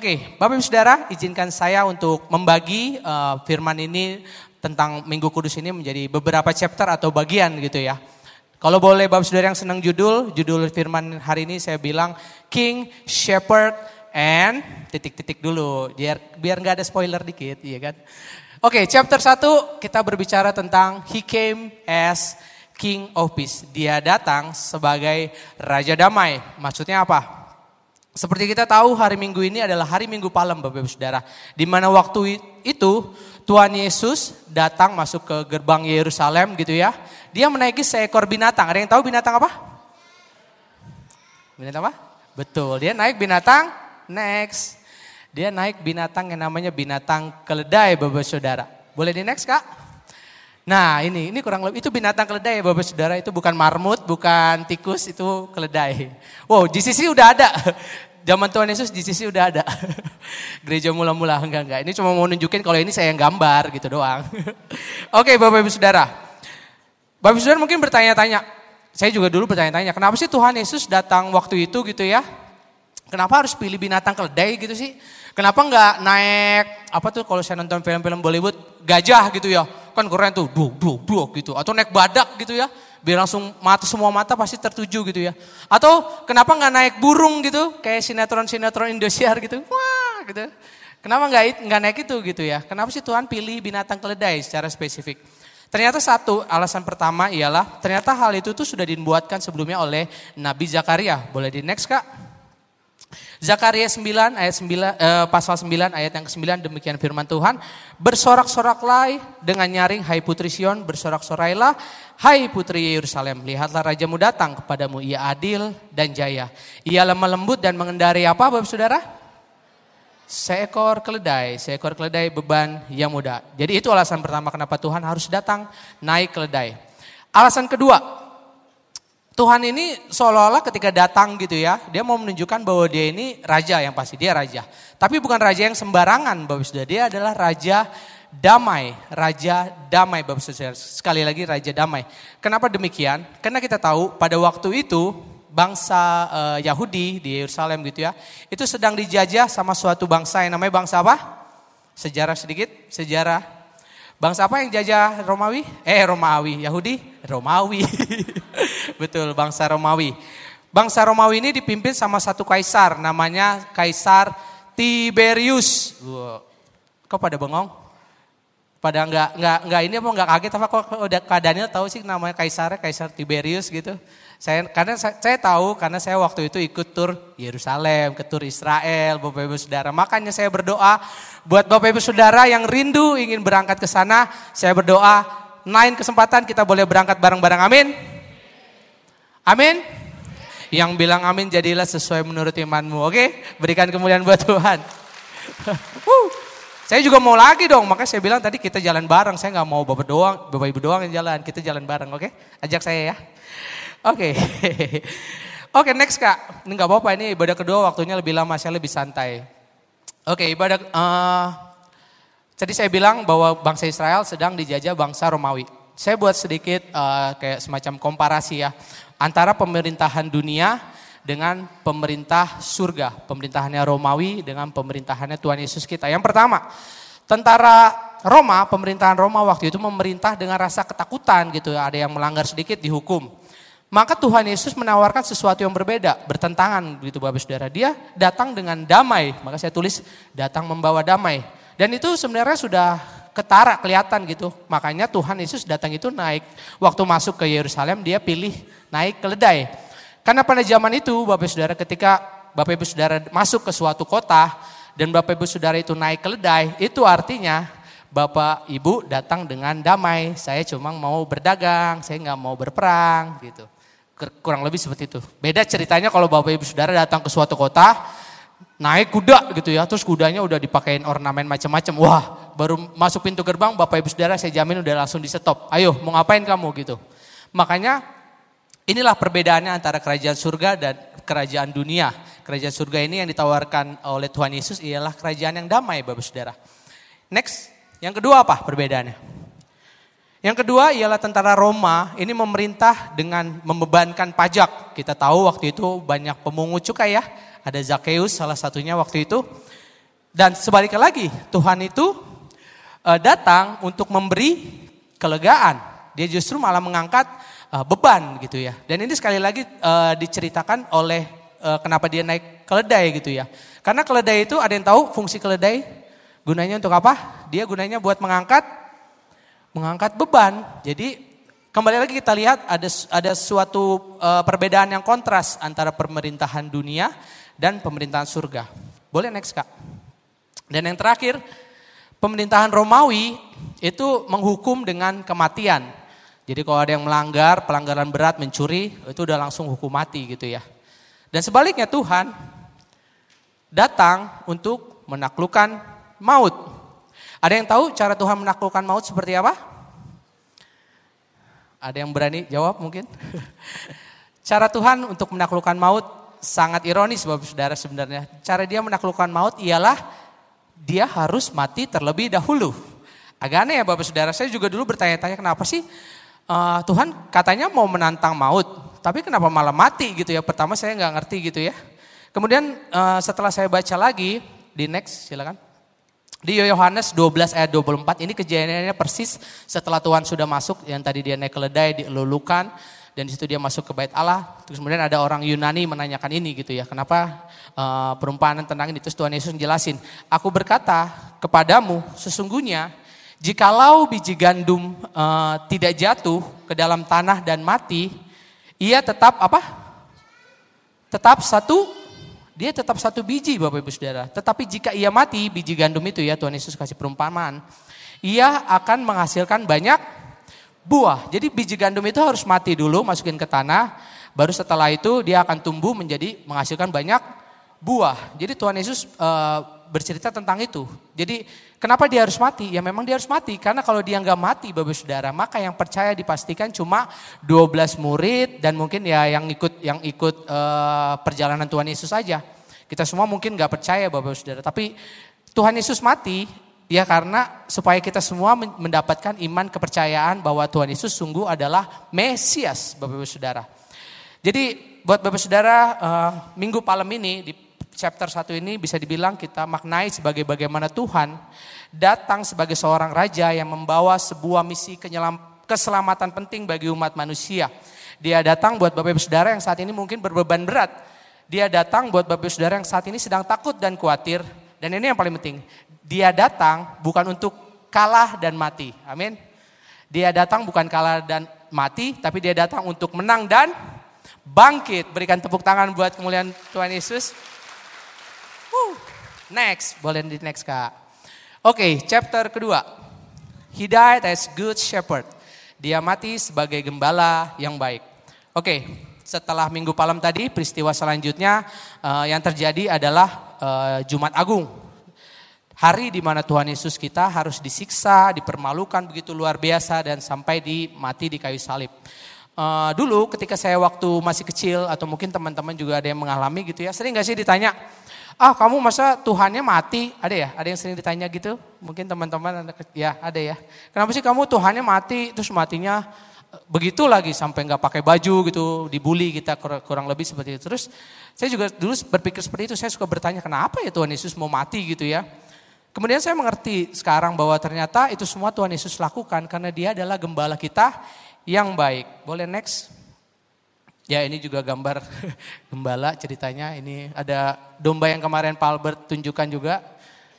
Oke, Bapak Ibu Saudara, izinkan saya untuk membagi uh, firman ini tentang Minggu Kudus ini menjadi beberapa chapter atau bagian gitu ya. Kalau boleh Bapak Saudara yang senang judul, judul firman hari ini saya bilang King, Shepherd, and titik-titik dulu. Biar biar nggak ada spoiler dikit, iya kan? Oke, chapter 1 kita berbicara tentang He came as King of Peace. Dia datang sebagai Raja Damai. Maksudnya apa? Seperti kita tahu hari Minggu ini adalah hari Minggu Palem Bapak Ibu Saudara. Di mana waktu itu Tuhan Yesus datang masuk ke gerbang Yerusalem gitu ya. Dia menaiki seekor binatang. Ada yang tahu binatang apa? Binatang apa? Betul, dia naik binatang next. Dia naik binatang yang namanya binatang keledai Bapak Saudara. Boleh di next Kak? Nah ini, ini kurang lebih, itu binatang keledai ya Bapak Saudara, itu bukan marmut, bukan tikus, itu keledai. Wow, di sisi udah ada. Zaman Tuhan Yesus di sisi udah ada. Gereja mula-mula, enggak, enggak. Ini cuma mau nunjukin kalau ini saya yang gambar gitu doang. Oke Bapak Ibu Saudara. Bapak Ibu Saudara mungkin bertanya-tanya, saya juga dulu bertanya-tanya, kenapa sih Tuhan Yesus datang waktu itu gitu ya? Kenapa harus pilih binatang keledai gitu sih? Kenapa nggak naik apa tuh kalau saya nonton film-film Bollywood gajah gitu ya? Kan keren tuh, duh, duh, duh gitu. Atau naik badak gitu ya? Biar langsung mata semua mata pasti tertuju gitu ya. Atau kenapa nggak naik burung gitu? Kayak sinetron-sinetron Indosiar gitu. Wah gitu. Kenapa nggak nggak naik itu gitu ya? Kenapa sih Tuhan pilih binatang keledai secara spesifik? Ternyata satu alasan pertama ialah ternyata hal itu tuh sudah dibuatkan sebelumnya oleh Nabi Zakaria. Boleh di next kak? Zakaria 9 ayat 9 eh, pasal 9 ayat yang ke-9 demikian firman Tuhan, bersorak-soraklah dengan nyaring hai putri Sion, bersorak-sorailah hai putri Yerusalem, lihatlah rajamu datang kepadamu, ia adil dan jaya. Ia lemah lembut dan mengendari apa Bapak Saudara? Seekor keledai, seekor keledai beban yang muda. Jadi itu alasan pertama kenapa Tuhan harus datang naik keledai. Alasan kedua, Tuhan ini seolah-olah ketika datang gitu ya, dia mau menunjukkan bahwa dia ini raja yang pasti, dia raja. Tapi bukan raja yang sembarangan Bapak Saudara, dia adalah raja damai, raja damai Bapak Saudara. Sekali lagi raja damai. Kenapa demikian? Karena kita tahu pada waktu itu bangsa uh, Yahudi di Yerusalem gitu ya, itu sedang dijajah sama suatu bangsa yang namanya bangsa apa? Sejarah sedikit, sejarah Bangsa apa yang jajah Romawi? Eh Romawi, Yahudi? Romawi. Betul, bangsa Romawi. Bangsa Romawi ini dipimpin sama satu kaisar, namanya Kaisar Tiberius. Kok pada bengong? Pada enggak enggak enggak ini apa enggak kaget apa kok udah Kak Daniel tahu sih namanya kaisarnya Kaisar Tiberius gitu. Saya karena saya, saya tahu karena saya waktu itu ikut tur Yerusalem, ke tur Israel, Bapak Ibu Saudara. Makanya saya berdoa buat Bapak Ibu Saudara yang rindu ingin berangkat ke sana, saya berdoa lain kesempatan kita boleh berangkat bareng-bareng. Amin. Amin. Yang bilang amin jadilah sesuai menurut imanmu. Oke? Berikan kemuliaan buat Tuhan. saya juga mau lagi dong, makanya saya bilang tadi kita jalan bareng. Saya nggak mau bapak doang, bapak ibu doang yang jalan, kita jalan bareng, oke? Ajak saya ya. Oke. Okay. Oke, okay, next Kak. Ini nggak apa-apa, ini ibadah kedua waktunya lebih lama, saya lebih santai. Oke, okay, ibadah uh, Tadi saya bilang bahwa bangsa Israel sedang dijajah bangsa Romawi. Saya buat sedikit uh, kayak semacam komparasi ya antara pemerintahan dunia dengan pemerintah surga, pemerintahannya Romawi dengan pemerintahannya Tuhan Yesus kita. Yang pertama, tentara Roma, pemerintahan Roma waktu itu memerintah dengan rasa ketakutan gitu, ada yang melanggar sedikit dihukum. Maka Tuhan Yesus menawarkan sesuatu yang berbeda, bertentangan gitu Bapak Saudara. Dia datang dengan damai, maka saya tulis datang membawa damai. Dan itu sebenarnya sudah ketara kelihatan gitu. Makanya Tuhan Yesus datang itu naik. Waktu masuk ke Yerusalem dia pilih naik keledai. Karena pada zaman itu Bapak Saudara ketika Bapak Ibu Saudara masuk ke suatu kota dan Bapak Ibu Saudara itu naik keledai, itu artinya Bapak Ibu datang dengan damai. Saya cuma mau berdagang, saya nggak mau berperang gitu. Kurang lebih seperti itu. Beda ceritanya kalau Bapak Ibu Saudara datang ke suatu kota, naik kuda gitu ya, terus kudanya udah dipakein ornamen macam-macam. Wah, baru masuk pintu gerbang Bapak Ibu Saudara saya jamin udah langsung di stop. Ayo, mau ngapain kamu gitu. Makanya inilah perbedaannya antara kerajaan surga dan kerajaan dunia. Kerajaan surga ini yang ditawarkan oleh Tuhan Yesus ialah kerajaan yang damai Bapak Saudara. Next, yang kedua apa perbedaannya? Yang kedua ialah tentara Roma ini memerintah dengan membebankan pajak. Kita tahu waktu itu banyak pemungut cukai ya. Ada Zakheus salah satunya waktu itu. Dan sebaliknya lagi, Tuhan itu uh, datang untuk memberi kelegaan. Dia justru malah mengangkat uh, beban gitu ya. Dan ini sekali lagi uh, diceritakan oleh uh, kenapa dia naik keledai gitu ya. Karena keledai itu ada yang tahu fungsi keledai gunanya untuk apa? Dia gunanya buat mengangkat mengangkat beban. Jadi kembali lagi kita lihat ada ada suatu uh, perbedaan yang kontras antara pemerintahan dunia dan pemerintahan surga. Boleh next Kak? Dan yang terakhir, pemerintahan Romawi itu menghukum dengan kematian. Jadi kalau ada yang melanggar, pelanggaran berat, mencuri, itu udah langsung hukum mati gitu ya. Dan sebaliknya Tuhan datang untuk menaklukkan maut. Ada yang tahu cara Tuhan menaklukkan maut seperti apa? Ada yang berani jawab mungkin? cara Tuhan untuk menaklukkan maut sangat ironis Bapak Saudara sebenarnya. Cara dia menaklukkan maut ialah dia harus mati terlebih dahulu. Agak aneh ya Bapak Saudara, saya juga dulu bertanya-tanya kenapa sih uh, Tuhan katanya mau menantang maut, tapi kenapa malah mati gitu ya. Pertama saya nggak ngerti gitu ya. Kemudian uh, setelah saya baca lagi, di next silakan. Di Yohanes 12 ayat 24 ini kejadiannya persis setelah Tuhan sudah masuk yang tadi dia naik keledai dilulukan dan di situ dia masuk ke bait Allah. Terus kemudian ada orang Yunani menanyakan ini gitu ya, kenapa uh, perumpamaan tentang ini? Terus Tuhan Yesus menjelasin, aku berkata kepadamu sesungguhnya jikalau biji gandum uh, tidak jatuh ke dalam tanah dan mati, ia tetap apa? Tetap satu dia tetap satu biji Bapak Ibu Saudara. Tetapi jika ia mati, biji gandum itu ya Tuhan Yesus kasih perumpamaan. Ia akan menghasilkan banyak buah. Jadi biji gandum itu harus mati dulu, masukin ke tanah, baru setelah itu dia akan tumbuh menjadi menghasilkan banyak buah. Jadi Tuhan Yesus e, bercerita tentang itu. Jadi kenapa dia harus mati? Ya memang dia harus mati karena kalau dia nggak mati Bapak Saudara, maka yang percaya dipastikan cuma 12 murid dan mungkin ya yang ikut yang ikut e, perjalanan Tuhan Yesus saja. Kita semua mungkin nggak percaya Bapak Saudara, tapi Tuhan Yesus mati Ya karena supaya kita semua mendapatkan iman kepercayaan bahwa Tuhan Yesus sungguh adalah Mesias Bapak Saudara. Jadi buat Bapak Saudara uh, minggu malam ini di chapter 1 ini bisa dibilang kita maknai sebagai bagaimana Tuhan datang sebagai seorang raja yang membawa sebuah misi keselamatan penting bagi umat manusia. Dia datang buat Bapak Ibu Saudara yang saat ini mungkin berbeban berat. Dia datang buat Bapak Ibu Saudara yang saat ini sedang takut dan khawatir. Dan ini yang paling penting, dia datang bukan untuk kalah dan mati. Amin. Dia datang bukan kalah dan mati, tapi dia datang untuk menang dan bangkit. Berikan tepuk tangan buat kemuliaan Tuhan Yesus. Next, boleh di next kak. Oke, okay, chapter kedua. He died as good shepherd. Dia mati sebagai gembala yang baik. Oke, okay, setelah minggu malam tadi, peristiwa selanjutnya uh, yang terjadi adalah uh, Jumat Agung. Hari di mana Tuhan Yesus kita harus disiksa, dipermalukan begitu luar biasa dan sampai di mati di kayu salib. Uh, dulu ketika saya waktu masih kecil atau mungkin teman-teman juga ada yang mengalami gitu ya, sering gak sih ditanya, ah kamu masa Tuhannya mati? Ada ya? Ada yang sering ditanya gitu? Mungkin teman-teman ya ada ya. Kenapa sih kamu Tuhannya mati terus matinya eh, begitu lagi sampai nggak pakai baju gitu, dibully kita kurang lebih seperti itu. Terus saya juga dulu berpikir seperti itu, saya suka bertanya kenapa ya Tuhan Yesus mau mati gitu ya. Kemudian saya mengerti sekarang bahwa ternyata itu semua Tuhan Yesus lakukan karena dia adalah gembala kita yang baik. Boleh next? Ya ini juga gambar gembala ceritanya. Ini ada domba yang kemarin Pak Albert tunjukkan juga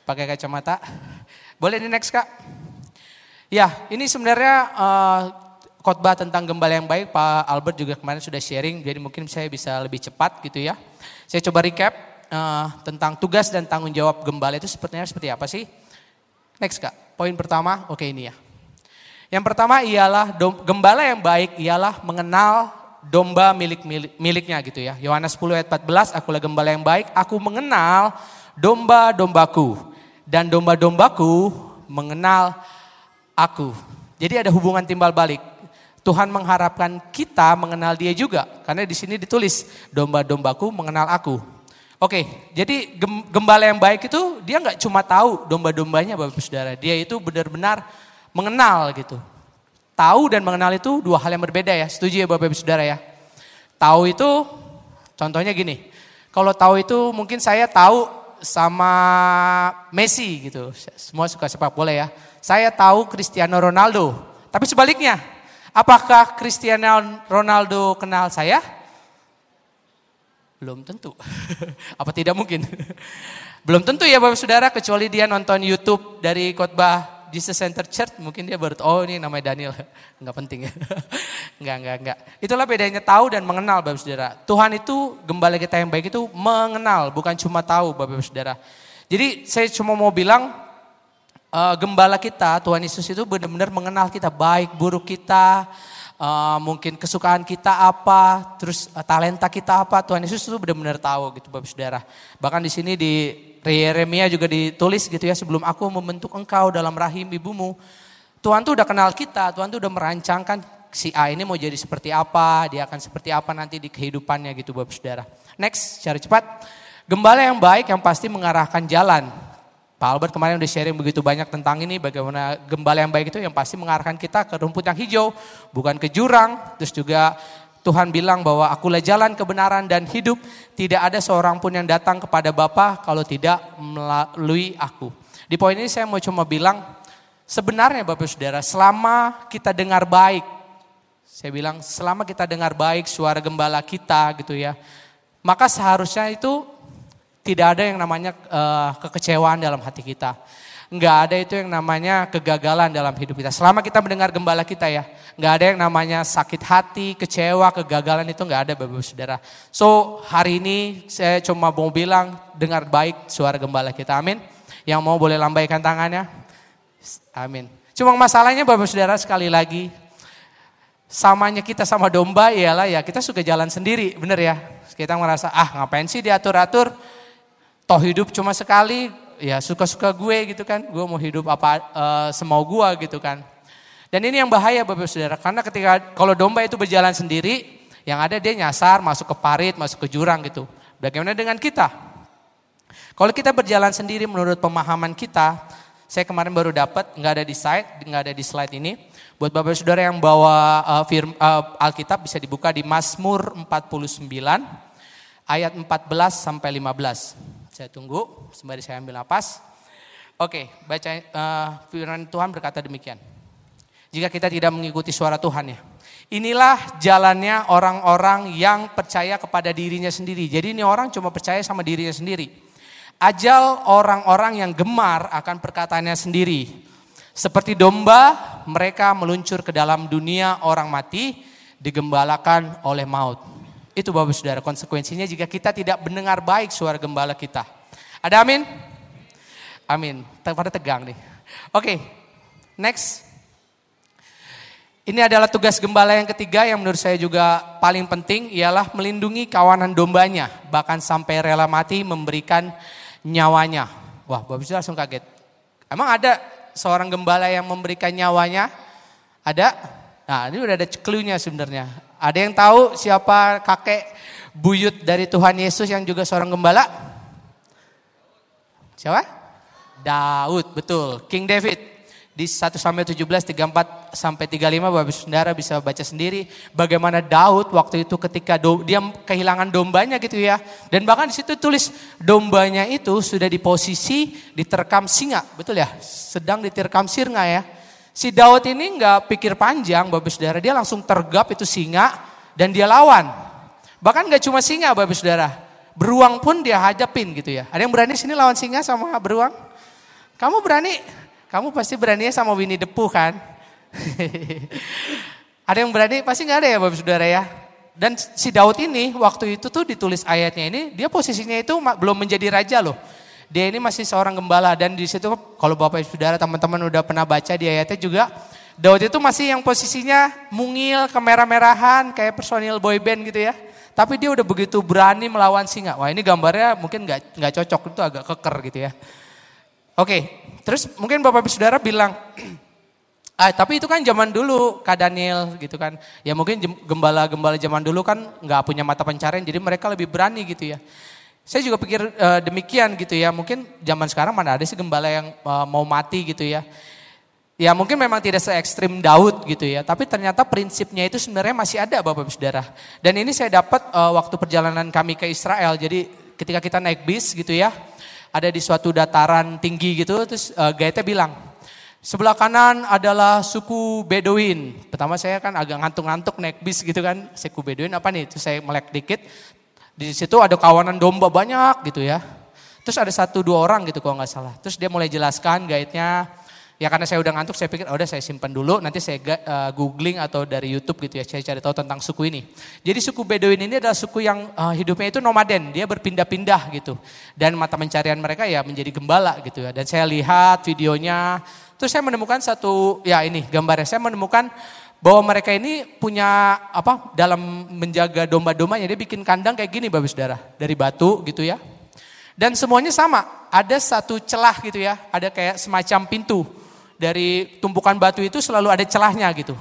pakai kacamata. Boleh ini next kak? Ya ini sebenarnya uh, khotbah tentang gembala yang baik Pak Albert juga kemarin sudah sharing. Jadi mungkin saya bisa lebih cepat gitu ya. Saya coba recap uh, tentang tugas dan tanggung jawab gembala itu sepertinya seperti apa sih? Next kak, poin pertama, oke okay, ini ya. Yang pertama ialah gembala yang baik ialah mengenal domba milik, milik miliknya gitu ya. Yohanes 10 ayat 14, akulah gembala yang baik, aku mengenal domba-dombaku dan domba-dombaku mengenal aku. Jadi ada hubungan timbal balik. Tuhan mengharapkan kita mengenal dia juga. Karena di sini ditulis domba-dombaku mengenal aku. Oke, jadi gembala yang baik itu dia nggak cuma tahu domba-dombanya Bapak Saudara. Dia itu benar-benar mengenal gitu. Tahu dan mengenal itu dua hal yang berbeda ya. Setuju ya Bapak Ibu Saudara ya? Tahu itu contohnya gini. Kalau tahu itu mungkin saya tahu sama Messi gitu. Semua suka sepak bola ya. Saya tahu Cristiano Ronaldo. Tapi sebaliknya, apakah Cristiano Ronaldo kenal saya? Belum tentu. Apa tidak mungkin? Belum tentu ya Bapak Saudara kecuali dia nonton YouTube dari khotbah Jesus Center Church mungkin dia baru oh ini namanya Daniel. Enggak penting ya. enggak, enggak, enggak. Itulah bedanya tahu dan mengenal Bapak Saudara. Tuhan itu gembala kita yang baik itu mengenal bukan cuma tahu Bapak Saudara. Jadi saya cuma mau bilang uh, gembala kita Tuhan Yesus itu benar-benar mengenal kita baik buruk kita, uh, mungkin kesukaan kita apa, terus uh, talenta kita apa, Tuhan Yesus itu benar-benar tahu gitu Bapak Saudara. Bahkan di sini di Yeremia juga ditulis gitu ya, sebelum aku membentuk engkau dalam rahim ibumu. Tuhan tuh udah kenal kita, Tuhan tuh udah merancangkan si A ini mau jadi seperti apa, dia akan seperti apa nanti di kehidupannya gitu Bapak Saudara. Next, cari cepat. Gembala yang baik yang pasti mengarahkan jalan. Pak Albert kemarin udah sharing begitu banyak tentang ini, bagaimana gembala yang baik itu yang pasti mengarahkan kita ke rumput yang hijau, bukan ke jurang. Terus juga Tuhan bilang bahwa akulah jalan kebenaran dan hidup, tidak ada seorang pun yang datang kepada Bapa kalau tidak melalui aku. Di poin ini saya mau cuma bilang, sebenarnya Bapak Saudara, selama kita dengar baik, saya bilang selama kita dengar baik suara gembala kita gitu ya, maka seharusnya itu tidak ada yang namanya uh, kekecewaan dalam hati kita. Enggak ada itu yang namanya kegagalan dalam hidup kita. Selama kita mendengar gembala kita ya. Enggak ada yang namanya sakit hati, kecewa, kegagalan itu enggak ada Bapak Saudara. So hari ini saya cuma mau bilang dengar baik suara gembala kita. Amin. Yang mau boleh lambaikan tangannya. Amin. Cuma masalahnya Bapak Saudara sekali lagi. Samanya kita sama domba ialah ya kita suka jalan sendiri. Bener ya. Kita merasa ah ngapain sih diatur-atur toh hidup cuma sekali, ya suka-suka gue gitu kan. Gue mau hidup apa uh, semau gue gitu kan. Dan ini yang bahaya Bapak Saudara, karena ketika kalau domba itu berjalan sendiri, yang ada dia nyasar, masuk ke parit, masuk ke jurang gitu. Bagaimana dengan kita? Kalau kita berjalan sendiri menurut pemahaman kita, saya kemarin baru dapat, nggak ada di slide, nggak ada di slide ini. Buat Bapak Saudara yang bawa uh, firm, uh, Alkitab bisa dibuka di Mazmur 49 ayat 14 sampai 15. Saya tunggu sembari saya ambil napas. Oke, baca uh, firman Tuhan berkata demikian. Jika kita tidak mengikuti suara Tuhan ya. Inilah jalannya orang-orang yang percaya kepada dirinya sendiri. Jadi ini orang cuma percaya sama dirinya sendiri. Ajal orang-orang yang gemar akan perkataannya sendiri. Seperti domba, mereka meluncur ke dalam dunia orang mati, digembalakan oleh maut. Itu Bapak Saudara konsekuensinya jika kita tidak mendengar baik suara gembala kita. Ada amin? Amin. Pada tegang nih. Oke, okay, next. Ini adalah tugas gembala yang ketiga yang menurut saya juga paling penting ialah melindungi kawanan dombanya. Bahkan sampai rela mati memberikan nyawanya. Wah Bapak Saudara langsung kaget. Emang ada seorang gembala yang memberikan nyawanya? Ada? Nah ini udah ada clue-nya sebenarnya. Ada yang tahu siapa kakek buyut dari Tuhan Yesus yang juga seorang gembala? Siapa? Daud, betul. King David. Di 1 Samuel 17, 34 sampai 35 Bapak Saudara bisa baca sendiri bagaimana Daud waktu itu ketika do, dia kehilangan dombanya gitu ya. Dan bahkan di situ tulis dombanya itu sudah di posisi diterkam singa, betul ya? Sedang diterkam sirna ya. Si Daud ini nggak pikir panjang, Bapak Saudara. Dia langsung tergap itu singa dan dia lawan. Bahkan nggak cuma singa, Bapak Saudara. Beruang pun dia hadapin gitu ya. Ada yang berani sini lawan singa sama beruang? Kamu berani? Kamu pasti berani sama Winnie the Pooh kan? ada yang berani? Pasti nggak ada ya Bapak Saudara ya. Dan si Daud ini waktu itu tuh ditulis ayatnya ini, dia posisinya itu belum menjadi raja loh dia ini masih seorang gembala dan di situ kalau Bapak Ibu Saudara teman-teman udah pernah baca di ayatnya juga Daud itu masih yang posisinya mungil kemerah-merahan kayak personil boy band gitu ya. Tapi dia udah begitu berani melawan singa. Wah ini gambarnya mungkin nggak nggak cocok itu agak keker gitu ya. Oke, terus mungkin Bapak Ibu Saudara bilang, ah tapi itu kan zaman dulu Kak Daniel gitu kan. Ya mungkin gembala-gembala zaman dulu kan nggak punya mata pencarian jadi mereka lebih berani gitu ya. Saya juga pikir uh, demikian gitu ya. Mungkin zaman sekarang mana ada sih gembala yang uh, mau mati gitu ya. Ya mungkin memang tidak se ekstrim Daud gitu ya. Tapi ternyata prinsipnya itu sebenarnya masih ada Bapak Ibu Saudara. Dan ini saya dapat uh, waktu perjalanan kami ke Israel. Jadi ketika kita naik bis gitu ya. ada di suatu dataran tinggi gitu, terus uh, guide-nya bilang, sebelah kanan adalah suku Bedouin. Pertama saya kan agak ngantuk-ngantuk naik bis gitu kan, suku Bedouin apa nih? Terus saya melek dikit, di situ ada kawanan domba banyak gitu ya. Terus ada satu dua orang gitu kalau nggak salah. Terus dia mulai jelaskan guide-nya, Ya karena saya udah ngantuk, saya pikir, oh udah saya simpan dulu, nanti saya uh, googling atau dari YouTube gitu ya, saya cari tahu tentang suku ini. Jadi suku Bedouin ini adalah suku yang uh, hidupnya itu nomaden, dia berpindah-pindah gitu. Dan mata pencarian mereka ya menjadi gembala gitu ya. Dan saya lihat videonya, terus saya menemukan satu, ya ini gambarnya, saya menemukan bahwa mereka ini punya apa dalam menjaga domba-dombanya dia bikin kandang kayak gini Bapak Saudara, dari batu gitu ya. Dan semuanya sama, ada satu celah gitu ya, ada kayak semacam pintu dari tumpukan batu itu selalu ada celahnya gitu.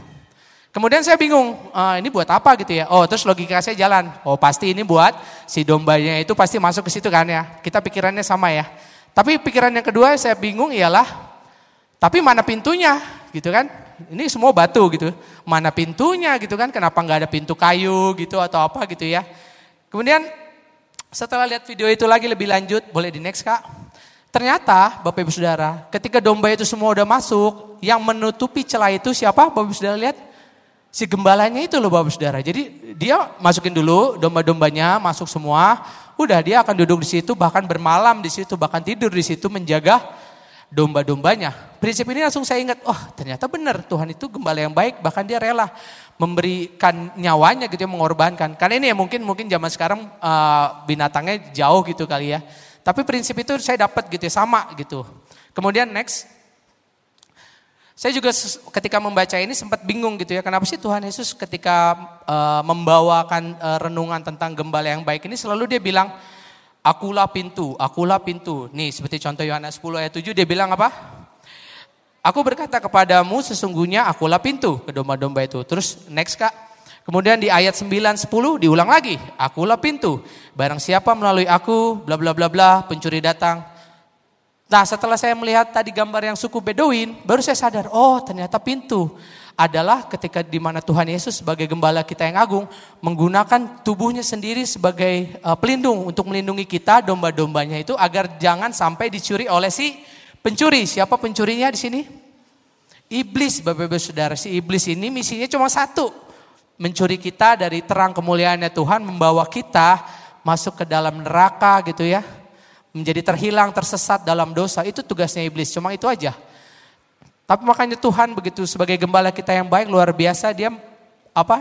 Kemudian saya bingung, ah, ini buat apa gitu ya? Oh terus logika saya jalan, oh pasti ini buat si dombanya itu pasti masuk ke situ kan ya. Kita pikirannya sama ya. Tapi pikiran yang kedua saya bingung ialah, tapi mana pintunya gitu kan? Ini semua batu gitu, mana pintunya gitu kan? Kenapa nggak ada pintu kayu gitu atau apa gitu ya? Kemudian setelah lihat video itu lagi lebih lanjut, boleh di next kak? Ternyata Bapak Ibu Saudara, ketika domba itu semua udah masuk, yang menutupi celah itu siapa? Bapak Ibu Saudara lihat? Si gembalanya itu loh Bapak Ibu Saudara. Jadi dia masukin dulu domba-dombanya masuk semua, udah dia akan duduk di situ, bahkan bermalam di situ, bahkan tidur di situ menjaga domba-dombanya. Prinsip ini langsung saya ingat, oh ternyata benar Tuhan itu gembala yang baik, bahkan dia rela memberikan nyawanya gitu ya, mengorbankan. Karena ini ya mungkin mungkin zaman sekarang uh, binatangnya jauh gitu kali ya. Tapi prinsip itu saya dapat gitu ya, sama gitu. Kemudian next. Saya juga ketika membaca ini sempat bingung gitu ya, kenapa sih Tuhan Yesus ketika uh, membawakan uh, renungan tentang gembala yang baik ini selalu dia bilang, akulah pintu, akulah pintu. Nih seperti contoh Yohanes 10 ayat 7 dia bilang apa? Aku berkata kepadamu sesungguhnya akulah pintu ke domba-domba itu. Terus next kak, Kemudian di ayat 9 10 diulang lagi, akulah pintu. Barang siapa melalui aku, bla bla bla bla, pencuri datang. Nah, setelah saya melihat tadi gambar yang suku Bedouin, baru saya sadar, oh ternyata pintu adalah ketika di mana Tuhan Yesus sebagai gembala kita yang agung menggunakan tubuhnya sendiri sebagai uh, pelindung untuk melindungi kita domba-dombanya itu agar jangan sampai dicuri oleh si pencuri. Siapa pencurinya di sini? Iblis, Bapak Ibu Saudara. Si iblis ini misinya cuma satu, mencuri kita dari terang kemuliaannya Tuhan, membawa kita masuk ke dalam neraka gitu ya. Menjadi terhilang, tersesat dalam dosa, itu tugasnya iblis, cuma itu aja. Tapi makanya Tuhan begitu sebagai gembala kita yang baik, luar biasa, dia apa?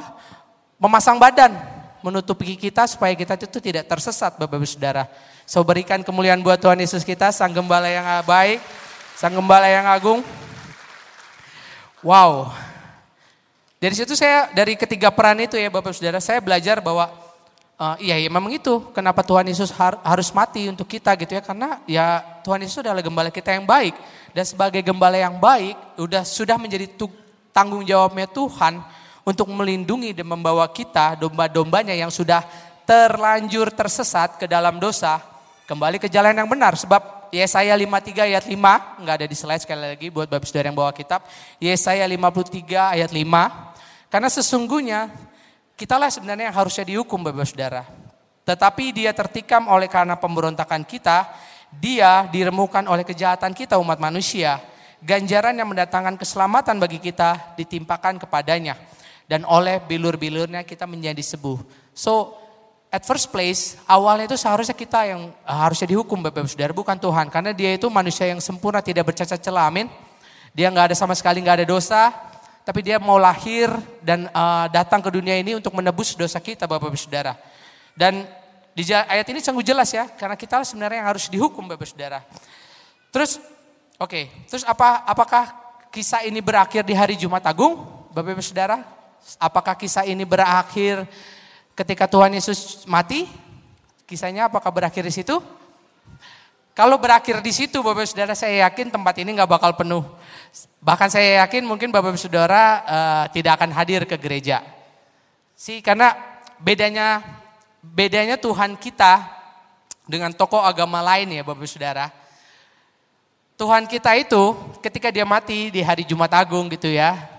Memasang badan, menutupi kita supaya kita itu tidak tersesat Bapak Ibu Saudara. So berikan kemuliaan buat Tuhan Yesus kita, sang gembala yang baik, sang gembala yang agung. Wow, dari situ saya dari ketiga peran itu ya Bapak Saudara saya belajar bahwa uh, iya ya memang itu. Kenapa Tuhan Yesus har, harus mati untuk kita gitu ya? Karena ya Tuhan Yesus adalah gembala kita yang baik. Dan sebagai gembala yang baik udah sudah menjadi tanggung jawabnya Tuhan untuk melindungi dan membawa kita domba-dombanya yang sudah terlanjur tersesat ke dalam dosa kembali ke jalan yang benar. Sebab Yesaya 53 ayat 5 nggak ada di slide sekali lagi buat Bapak Saudara yang bawa kitab. Yesaya 53 ayat 5 karena sesungguhnya kitalah sebenarnya yang harusnya dihukum Bapak Saudara. Tetapi dia tertikam oleh karena pemberontakan kita, dia diremukan oleh kejahatan kita umat manusia. Ganjaran yang mendatangkan keselamatan bagi kita ditimpakan kepadanya. Dan oleh bilur-bilurnya kita menjadi sembuh. So, at first place, awalnya itu seharusnya kita yang harusnya dihukum Bapak Saudara, bukan Tuhan. Karena dia itu manusia yang sempurna, tidak bercacat celah, amin. Dia nggak ada sama sekali nggak ada dosa, tapi dia mau lahir dan uh, datang ke dunia ini untuk menebus dosa kita Bapak Ibu Saudara. Dan di ayat ini sungguh jelas ya, karena kita sebenarnya yang harus dihukum Bapak Saudara. Terus oke, okay, terus apa apakah kisah ini berakhir di hari Jumat Agung Bapak Ibu Saudara? Apakah kisah ini berakhir ketika Tuhan Yesus mati? Kisahnya apakah berakhir di situ? Kalau berakhir di situ Bapak Saudara saya yakin tempat ini nggak bakal penuh. Bahkan saya yakin mungkin Bapak Saudara uh, tidak akan hadir ke gereja. Sih karena bedanya bedanya Tuhan kita dengan tokoh agama lain ya Bapak Saudara. Tuhan kita itu ketika dia mati di hari Jumat Agung gitu ya.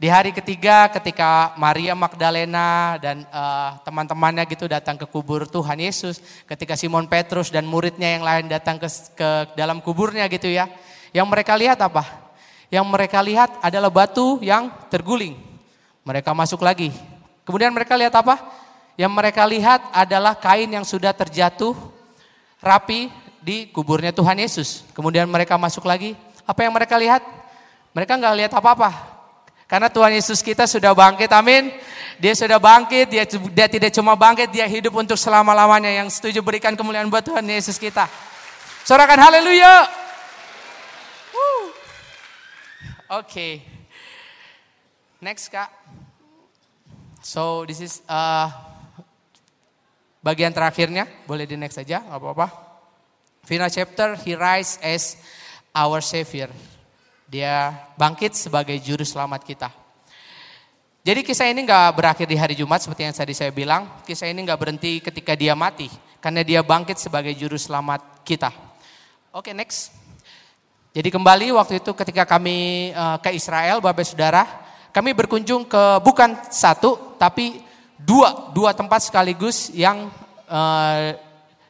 Di hari ketiga ketika Maria Magdalena dan uh, teman-temannya gitu datang ke kubur Tuhan Yesus, ketika Simon Petrus dan muridnya yang lain datang ke, ke dalam kuburnya gitu ya. Yang mereka lihat apa? Yang mereka lihat adalah batu yang terguling. Mereka masuk lagi. Kemudian mereka lihat apa? Yang mereka lihat adalah kain yang sudah terjatuh rapi di kuburnya Tuhan Yesus. Kemudian mereka masuk lagi. Apa yang mereka lihat? Mereka nggak lihat apa-apa karena Tuhan Yesus kita sudah bangkit, amin. Dia sudah bangkit, dia, dia tidak cuma bangkit, dia hidup untuk selama-lamanya. Yang setuju berikan kemuliaan buat Tuhan Yesus kita. Sorakan haleluya. Oke. Okay. Next kak. So this is uh, bagian terakhirnya. Boleh di next saja, apa-apa. Final chapter, he rise as our savior. Dia bangkit sebagai juru selamat kita. Jadi kisah ini nggak berakhir di hari Jumat seperti yang tadi saya bilang. Kisah ini nggak berhenti ketika dia mati. Karena dia bangkit sebagai juru selamat kita. Oke okay, next. Jadi kembali waktu itu ketika kami uh, ke Israel Bapak Saudara. Kami berkunjung ke bukan satu tapi dua. Dua tempat sekaligus yang uh,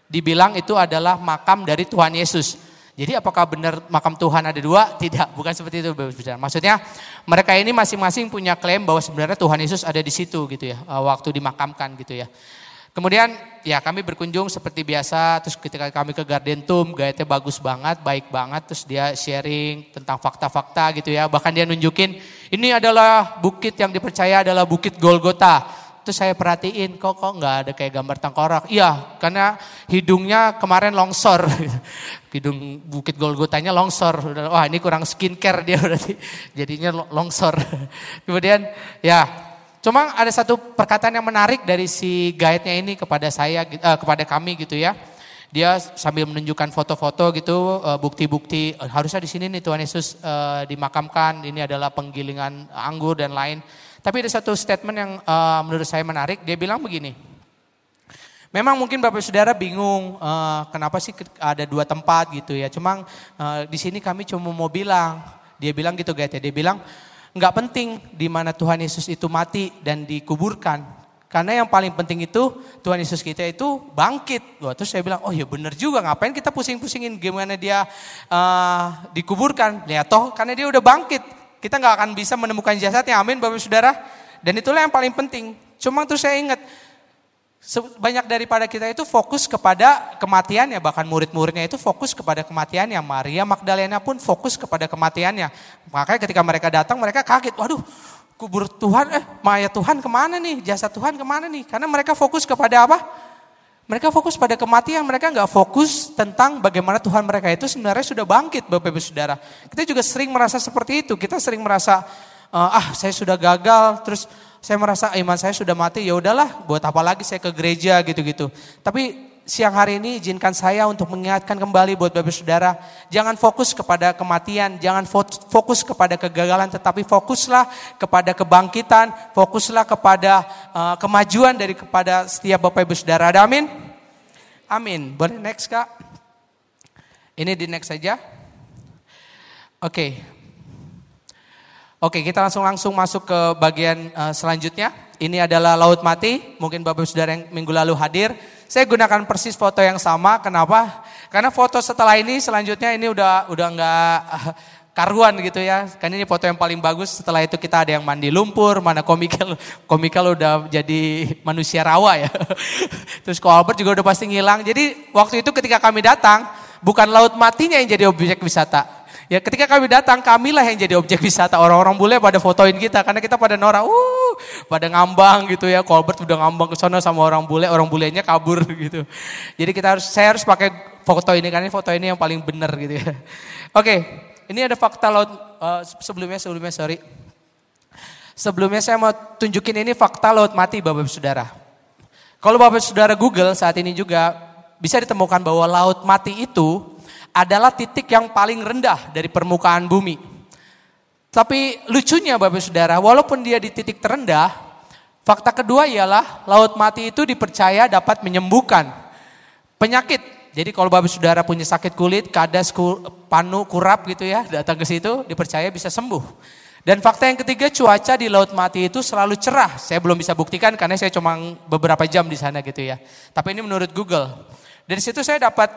dibilang itu adalah makam dari Tuhan Yesus. Jadi apakah benar makam Tuhan ada dua? Tidak, bukan seperti itu. Maksudnya mereka ini masing-masing punya klaim bahwa sebenarnya Tuhan Yesus ada di situ gitu ya, eh, waktu dimakamkan gitu ya. Kemudian ya kami berkunjung seperti biasa, terus ketika kami ke Garden Tomb, gayanya bagus banget, baik banget, terus dia sharing tentang fakta-fakta gitu ya. Bahkan dia nunjukin, ini adalah bukit yang dipercaya adalah bukit Golgota. Terus saya perhatiin kok kok nggak ada kayak gambar tengkorak. Iya, karena hidungnya kemarin longsor. Hidung Bukit Golgotanya longsor. Wah, ini kurang skincare dia berarti. Jadinya longsor. Kemudian ya, cuma ada satu perkataan yang menarik dari si guide-nya ini kepada saya uh, kepada kami gitu ya. Dia sambil menunjukkan foto-foto gitu, uh, bukti-bukti harusnya di sini nih Tuhan Yesus uh, dimakamkan. Ini adalah penggilingan anggur dan lain. Tapi ada satu statement yang uh, menurut saya menarik. Dia bilang begini. Memang mungkin Bapak Saudara bingung uh, kenapa sih ada dua tempat gitu ya. Cuma uh, di sini kami cuma mau bilang, dia bilang gitu guys ya. Dia bilang nggak penting di mana Tuhan Yesus itu mati dan dikuburkan. Karena yang paling penting itu Tuhan Yesus kita itu bangkit. Wah, terus saya bilang, oh ya benar juga. Ngapain kita pusing-pusingin gimana dia uh, dikuburkan? Ya toh karena dia udah bangkit. Kita nggak akan bisa menemukan jasadnya, amin Bapak Saudara. Dan itulah yang paling penting. Cuma terus saya ingat, banyak daripada kita itu fokus kepada kematiannya, bahkan murid-muridnya itu fokus kepada kematiannya. Maria Magdalena pun fokus kepada kematiannya. Makanya ketika mereka datang, mereka kaget, waduh kubur Tuhan, eh mayat Tuhan ke mana nih, jasad Tuhan ke mana nih. Karena mereka fokus kepada apa? Mereka fokus pada kematian, mereka nggak fokus tentang bagaimana Tuhan mereka itu sebenarnya sudah bangkit Bapak Ibu Saudara. Kita juga sering merasa seperti itu, kita sering merasa uh, ah saya sudah gagal, terus saya merasa iman saya sudah mati, ya udahlah buat apa lagi saya ke gereja gitu-gitu. Tapi siang hari ini izinkan saya untuk mengingatkan kembali buat Bapak Saudara, jangan fokus kepada kematian, jangan fokus kepada kegagalan, tetapi fokuslah kepada kebangkitan, fokuslah kepada uh, kemajuan dari kepada setiap Bapak Ibu Saudara. Ada amin? Amin. Boleh next Kak? Ini di next saja. Oke. Okay. Oke, okay, kita langsung langsung masuk ke bagian uh, selanjutnya. Ini adalah laut mati. Mungkin Bapak Ibu Saudara yang minggu lalu hadir. Saya gunakan persis foto yang sama. Kenapa? Karena foto setelah ini selanjutnya ini udah udah nggak karuan gitu ya. Kan ini foto yang paling bagus. Setelah itu kita ada yang mandi lumpur, mana komikal komikal udah jadi manusia rawa ya. Terus ko Albert juga udah pasti ngilang. Jadi waktu itu ketika kami datang, bukan laut matinya yang jadi objek wisata Ya ketika kami datang, kamilah yang jadi objek wisata. Orang-orang bule pada fotoin kita karena kita pada norak, uh, pada ngambang gitu ya. Colbert udah ngambang ke sana sama orang bule, orang bulenya kabur gitu. Jadi kita harus saya harus pakai foto ini karena foto ini yang paling benar gitu ya. Oke, ini ada fakta laut uh, sebelumnya sebelumnya sorry. Sebelumnya saya mau tunjukin ini fakta laut mati Bapak Saudara. Kalau Bapak Saudara Google saat ini juga bisa ditemukan bahwa laut mati itu adalah titik yang paling rendah dari permukaan bumi. Tapi lucunya Bapak Saudara, walaupun dia di titik terendah, fakta kedua ialah laut mati itu dipercaya dapat menyembuhkan penyakit. Jadi kalau Bapak Saudara punya sakit kulit, kadas, panu, kurap gitu ya, datang ke situ dipercaya bisa sembuh. Dan fakta yang ketiga, cuaca di Laut Mati itu selalu cerah. Saya belum bisa buktikan karena saya cuma beberapa jam di sana gitu ya. Tapi ini menurut Google. Dari situ saya dapat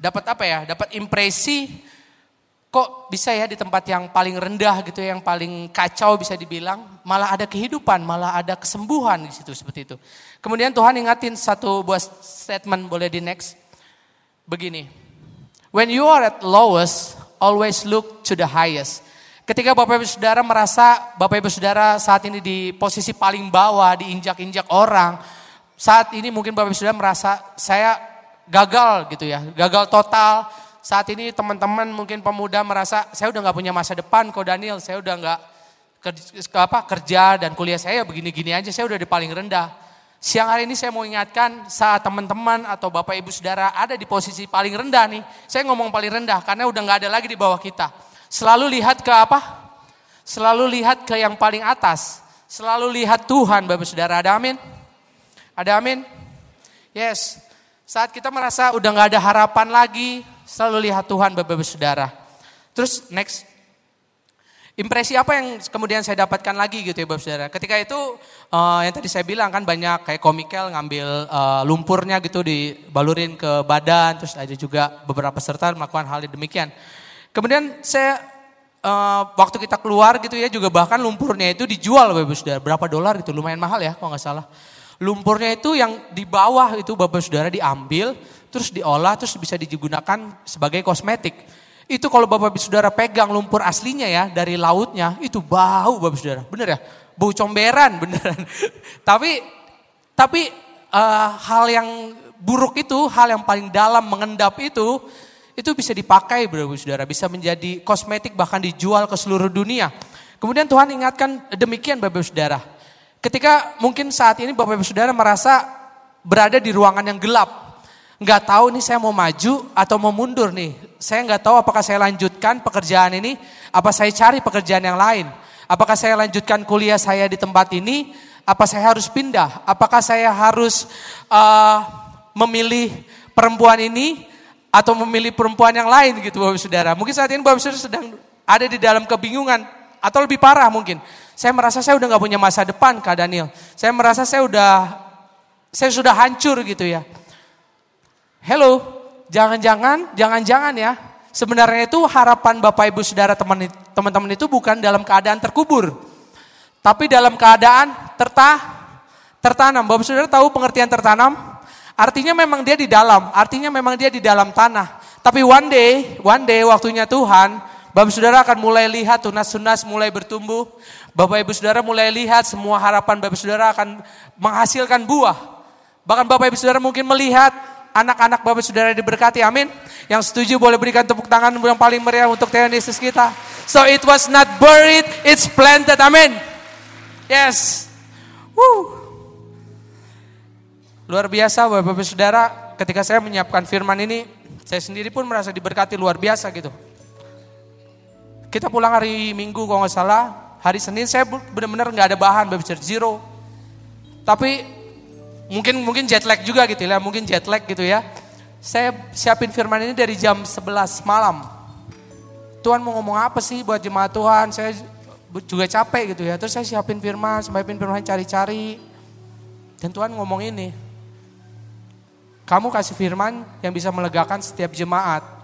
dapat apa ya? Dapat impresi kok bisa ya di tempat yang paling rendah gitu ya, yang paling kacau bisa dibilang, malah ada kehidupan, malah ada kesembuhan di situ seperti itu. Kemudian Tuhan ingatin satu buah statement boleh di next. Begini. When you are at lowest, always look to the highest. Ketika Bapak Ibu Saudara merasa Bapak Ibu Saudara saat ini di posisi paling bawah, diinjak-injak orang, saat ini mungkin Bapak Ibu Saudara merasa saya gagal gitu ya, gagal total. Saat ini teman-teman mungkin pemuda merasa saya udah nggak punya masa depan kok Daniel, saya udah nggak kerja, apa, kerja dan kuliah saya begini-gini aja, saya udah di paling rendah. Siang hari ini saya mau ingatkan saat teman-teman atau Bapak Ibu Saudara ada di posisi paling rendah nih. Saya ngomong paling rendah karena udah nggak ada lagi di bawah kita. Selalu lihat ke apa? Selalu lihat ke yang paling atas. Selalu lihat Tuhan Bapak Saudara. Ada amin? Ada amin? Yes. Saat kita merasa udah gak ada harapan lagi, selalu lihat Tuhan Bapak Saudara. Terus next. Impresi apa yang kemudian saya dapatkan lagi gitu ya Bapak Saudara. Ketika itu uh, yang tadi saya bilang kan banyak kayak komikel ngambil uh, lumpurnya gitu dibalurin ke badan. Terus ada juga beberapa peserta melakukan hal demikian. Kemudian saya uh, waktu kita keluar gitu ya juga bahkan lumpurnya itu dijual Bapak Saudara. Berapa dolar itu lumayan mahal ya kalau nggak salah. Lumpurnya itu yang di bawah itu Bapak Saudara diambil, terus diolah, terus bisa digunakan sebagai kosmetik. Itu kalau Bapak Saudara pegang lumpur aslinya ya dari lautnya, itu bau Bapak Saudara. Bener ya? Bau comberan beneran. tapi tapi uh, hal yang buruk itu, hal yang paling dalam mengendap itu itu bisa dipakai Bapak Saudara, bisa menjadi kosmetik bahkan dijual ke seluruh dunia. Kemudian Tuhan ingatkan demikian Bapak Saudara. Ketika mungkin saat ini Bapak Ibu Saudara merasa berada di ruangan yang gelap. Nggak tahu nih saya mau maju atau mau mundur nih. Saya nggak tahu apakah saya lanjutkan pekerjaan ini, apa saya cari pekerjaan yang lain. Apakah saya lanjutkan kuliah saya di tempat ini, apa saya harus pindah. Apakah saya harus uh, memilih perempuan ini atau memilih perempuan yang lain gitu Bapak Saudara. Mungkin saat ini Bapak Saudara sedang ada di dalam kebingungan atau lebih parah mungkin. Saya merasa saya udah nggak punya masa depan Kak Daniel. Saya merasa saya udah saya sudah hancur gitu ya. Hello, jangan-jangan, jangan-jangan ya. Sebenarnya itu harapan Bapak Ibu Saudara teman-teman itu bukan dalam keadaan terkubur. Tapi dalam keadaan tertah, tertanam. Bapak Saudara tahu pengertian tertanam? Artinya memang dia di dalam, artinya memang dia di dalam tanah. Tapi one day, one day waktunya Tuhan, Bapak Saudara akan mulai lihat tunas-tunas mulai bertumbuh. Bapak Ibu Saudara mulai lihat semua harapan Bapak Saudara akan menghasilkan buah. Bahkan Bapak Ibu Saudara mungkin melihat anak-anak Bapak Saudara diberkati, amin. Yang setuju boleh berikan tepuk tangan yang paling meriah untuk Tuhan Yesus kita. So it was not buried, it's planted, amin. Yes. Woo. Luar biasa Bapak Ibu Saudara, ketika saya menyiapkan firman ini, saya sendiri pun merasa diberkati luar biasa gitu. Kita pulang hari Minggu kalau nggak salah, hari Senin saya benar-benar nggak ada bahan, Saudara, zero. Tapi mungkin mungkin jet lag juga gitu ya, mungkin jet lag gitu ya. Saya siapin firman ini dari jam 11 malam. Tuhan mau ngomong apa sih buat jemaat Tuhan? Saya juga capek gitu ya. Terus saya siapin firman, siapin firman cari-cari. Dan Tuhan ngomong ini, kamu kasih firman yang bisa melegakan setiap jemaat.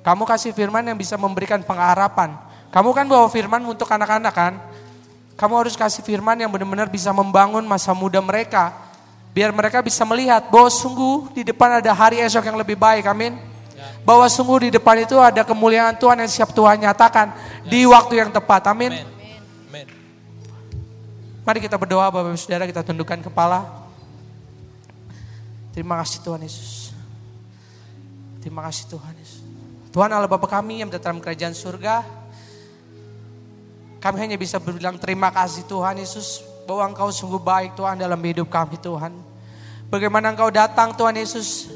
Kamu kasih firman yang bisa memberikan pengharapan. Kamu kan bawa firman untuk anak-anak kan? Kamu harus kasih firman yang benar-benar bisa membangun masa muda mereka. Biar mereka bisa melihat bahwa sungguh di depan ada hari esok yang lebih baik, amin. Bahwa sungguh di depan itu ada kemuliaan Tuhan yang siap Tuhan nyatakan di waktu yang tepat, amin. Mari kita berdoa Bapak Ibu Saudara, kita tundukkan kepala. Terima kasih Tuhan Yesus. Terima kasih Tuhan Yesus. Tuhan Allah Bapa kami yang dalam kerajaan surga. Kami hanya bisa berbilang terima kasih Tuhan Yesus. Bahwa Engkau sungguh baik Tuhan dalam hidup kami Tuhan. Bagaimana Engkau datang Tuhan Yesus.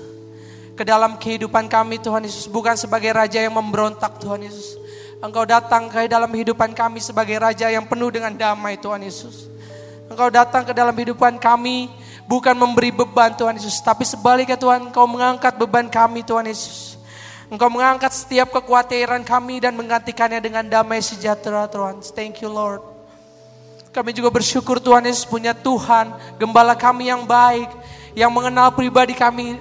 Ke dalam kehidupan kami Tuhan Yesus. Bukan sebagai Raja yang memberontak Tuhan Yesus. Engkau datang ke dalam kehidupan kami sebagai Raja yang penuh dengan damai Tuhan Yesus. Engkau datang ke dalam kehidupan kami Bukan memberi beban Tuhan Yesus. Tapi sebaliknya Tuhan Kau mengangkat beban kami Tuhan Yesus. Engkau mengangkat setiap kekhawatiran kami dan menggantikannya dengan damai sejahtera Tuhan. Thank you Lord. Kami juga bersyukur Tuhan Yesus punya Tuhan, gembala kami yang baik, yang mengenal pribadi kami,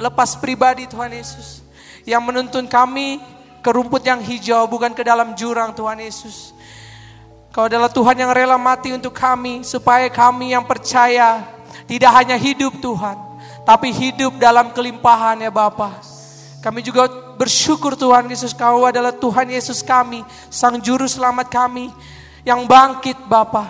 lepas pribadi Tuhan Yesus. Yang menuntun kami ke rumput yang hijau, bukan ke dalam jurang Tuhan Yesus. Kau adalah Tuhan yang rela mati untuk kami, supaya kami yang percaya tidak hanya hidup Tuhan, tapi hidup dalam kelimpahan ya Bapak. Kami juga bersyukur Tuhan Yesus Kau adalah Tuhan Yesus kami, Sang Juru Selamat kami yang bangkit Bapa.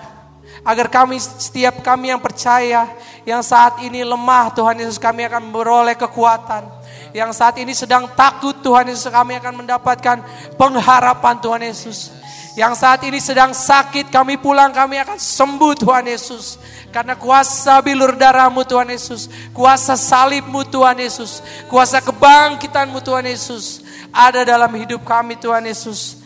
Agar kami setiap kami yang percaya, yang saat ini lemah Tuhan Yesus kami akan beroleh kekuatan. Yang saat ini sedang takut Tuhan Yesus kami akan mendapatkan pengharapan Tuhan Yesus. Yang saat ini sedang sakit kami pulang kami akan sembuh Tuhan Yesus. Karena kuasa bilur darahmu Tuhan Yesus. Kuasa salibmu Tuhan Yesus. Kuasa kebangkitanmu Tuhan Yesus. Ada dalam hidup kami Tuhan Yesus.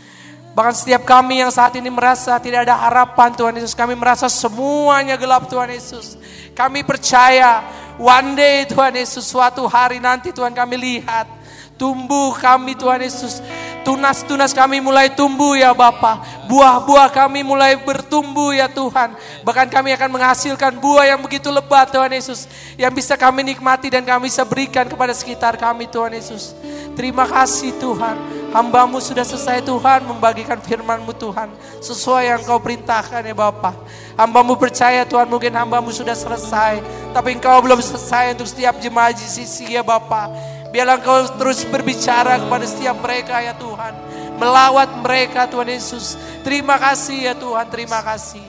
Bahkan setiap kami yang saat ini merasa tidak ada harapan Tuhan Yesus. Kami merasa semuanya gelap Tuhan Yesus. Kami percaya one day Tuhan Yesus suatu hari nanti Tuhan kami lihat Tumbuh kami Tuhan Yesus. Tunas-tunas kami mulai tumbuh ya Bapa. Buah-buah kami mulai bertumbuh ya Tuhan. Bahkan kami akan menghasilkan buah yang begitu lebat Tuhan Yesus. Yang bisa kami nikmati dan kami bisa berikan kepada sekitar kami Tuhan Yesus. Terima kasih Tuhan. Hambamu sudah selesai Tuhan membagikan firmanmu Tuhan. Sesuai yang kau perintahkan ya Bapak. Hambamu percaya Tuhan mungkin hambamu sudah selesai. Tapi engkau belum selesai untuk setiap jemaah di sisi ya Bapak. Biarlah engkau terus berbicara kepada setiap mereka ya Tuhan. Melawat mereka Tuhan Yesus. Terima kasih ya Tuhan, terima kasih.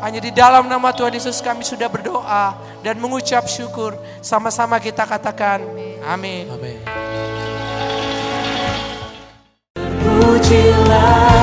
Hanya di dalam nama Tuhan Yesus kami sudah berdoa dan mengucap syukur. Sama-sama kita katakan amin. Amin. Pujilah